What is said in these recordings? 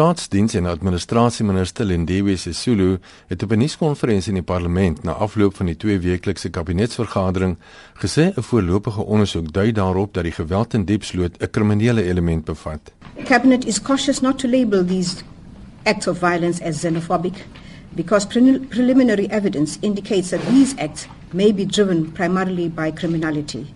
Staatsdiens en Administrasieminister Lindiwe Sisulu het op 'n nuuskonferensie in die parlement na afloop van die tweeweeklikse kabinetsvergadering gesê 'n voorlopige ondersoek dui daarop dat die geweld in Diepsloot 'n kriminele element bevat. Cabinet is cautious not to label these acts of violence as xenophobic because pre preliminary evidence indicates that these acts may be driven primarily by criminality.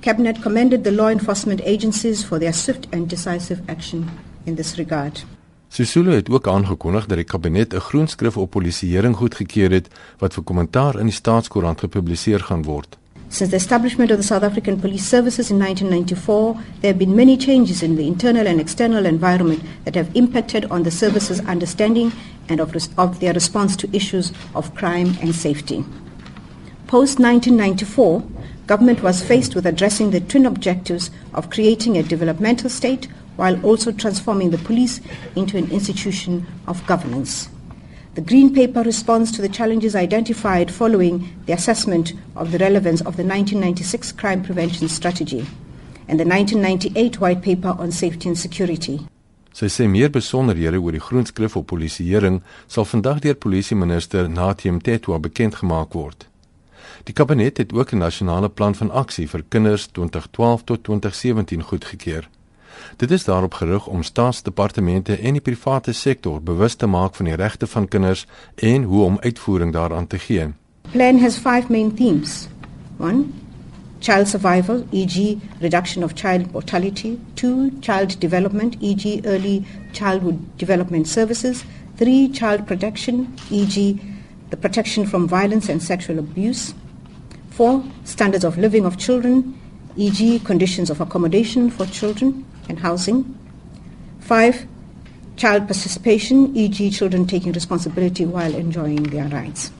Cabinet commended the law enforcement agencies for their swift and decisive action in this regard. Sisulu het ook aangekondig dat die kabinet 'n groen skrif op polisieering goedgekeur het wat vir kommentaar in die staatskoerant gepubliseer gaan word. Since the establishment of the South African Police Services in 1994, there have been many changes in the internal and external environment that have impacted on the service's understanding and of, of their response to issues of crime and safety. Post 1994, government was faced with addressing the twin objectives of creating a developmental state while also transforming the police into an institution of governance. The Green Paper responds to the challenges identified following the assessment of the relevance of the 1996 Crime Prevention Strategy and the 1998 White Paper on Safety and Security. Sy sê meer besonderhede oor die groenskrif op polisieering sal vandag deur polisieminister Nathiem Tetwa bekend gemaak word. Die kabinet het ook 'n nasionale plan van aksie vir kinders 2012 tot 2017 goedgekeur. Dit is daarop gerig om staatsdepartemente en die private sektor bewus te maak van die regte van kinders en hoe om uitvoering daaraan te gee. Plan has five main themes. 1. Child survival, e.g., reduction of child mortality. 2. Child development, e.g., early childhood development services. 3. Child protection, e.g., the protection from violence and sexual abuse. 4. Standards of living of children, e.g., conditions of accommodation for children and housing. Five, child participation, e.g., children taking responsibility while enjoying their rights.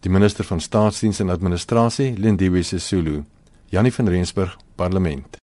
Die minister van Staatsdiens en Administrasie, Lindiwe Sisulu, Janie van Rensburg, Parlement.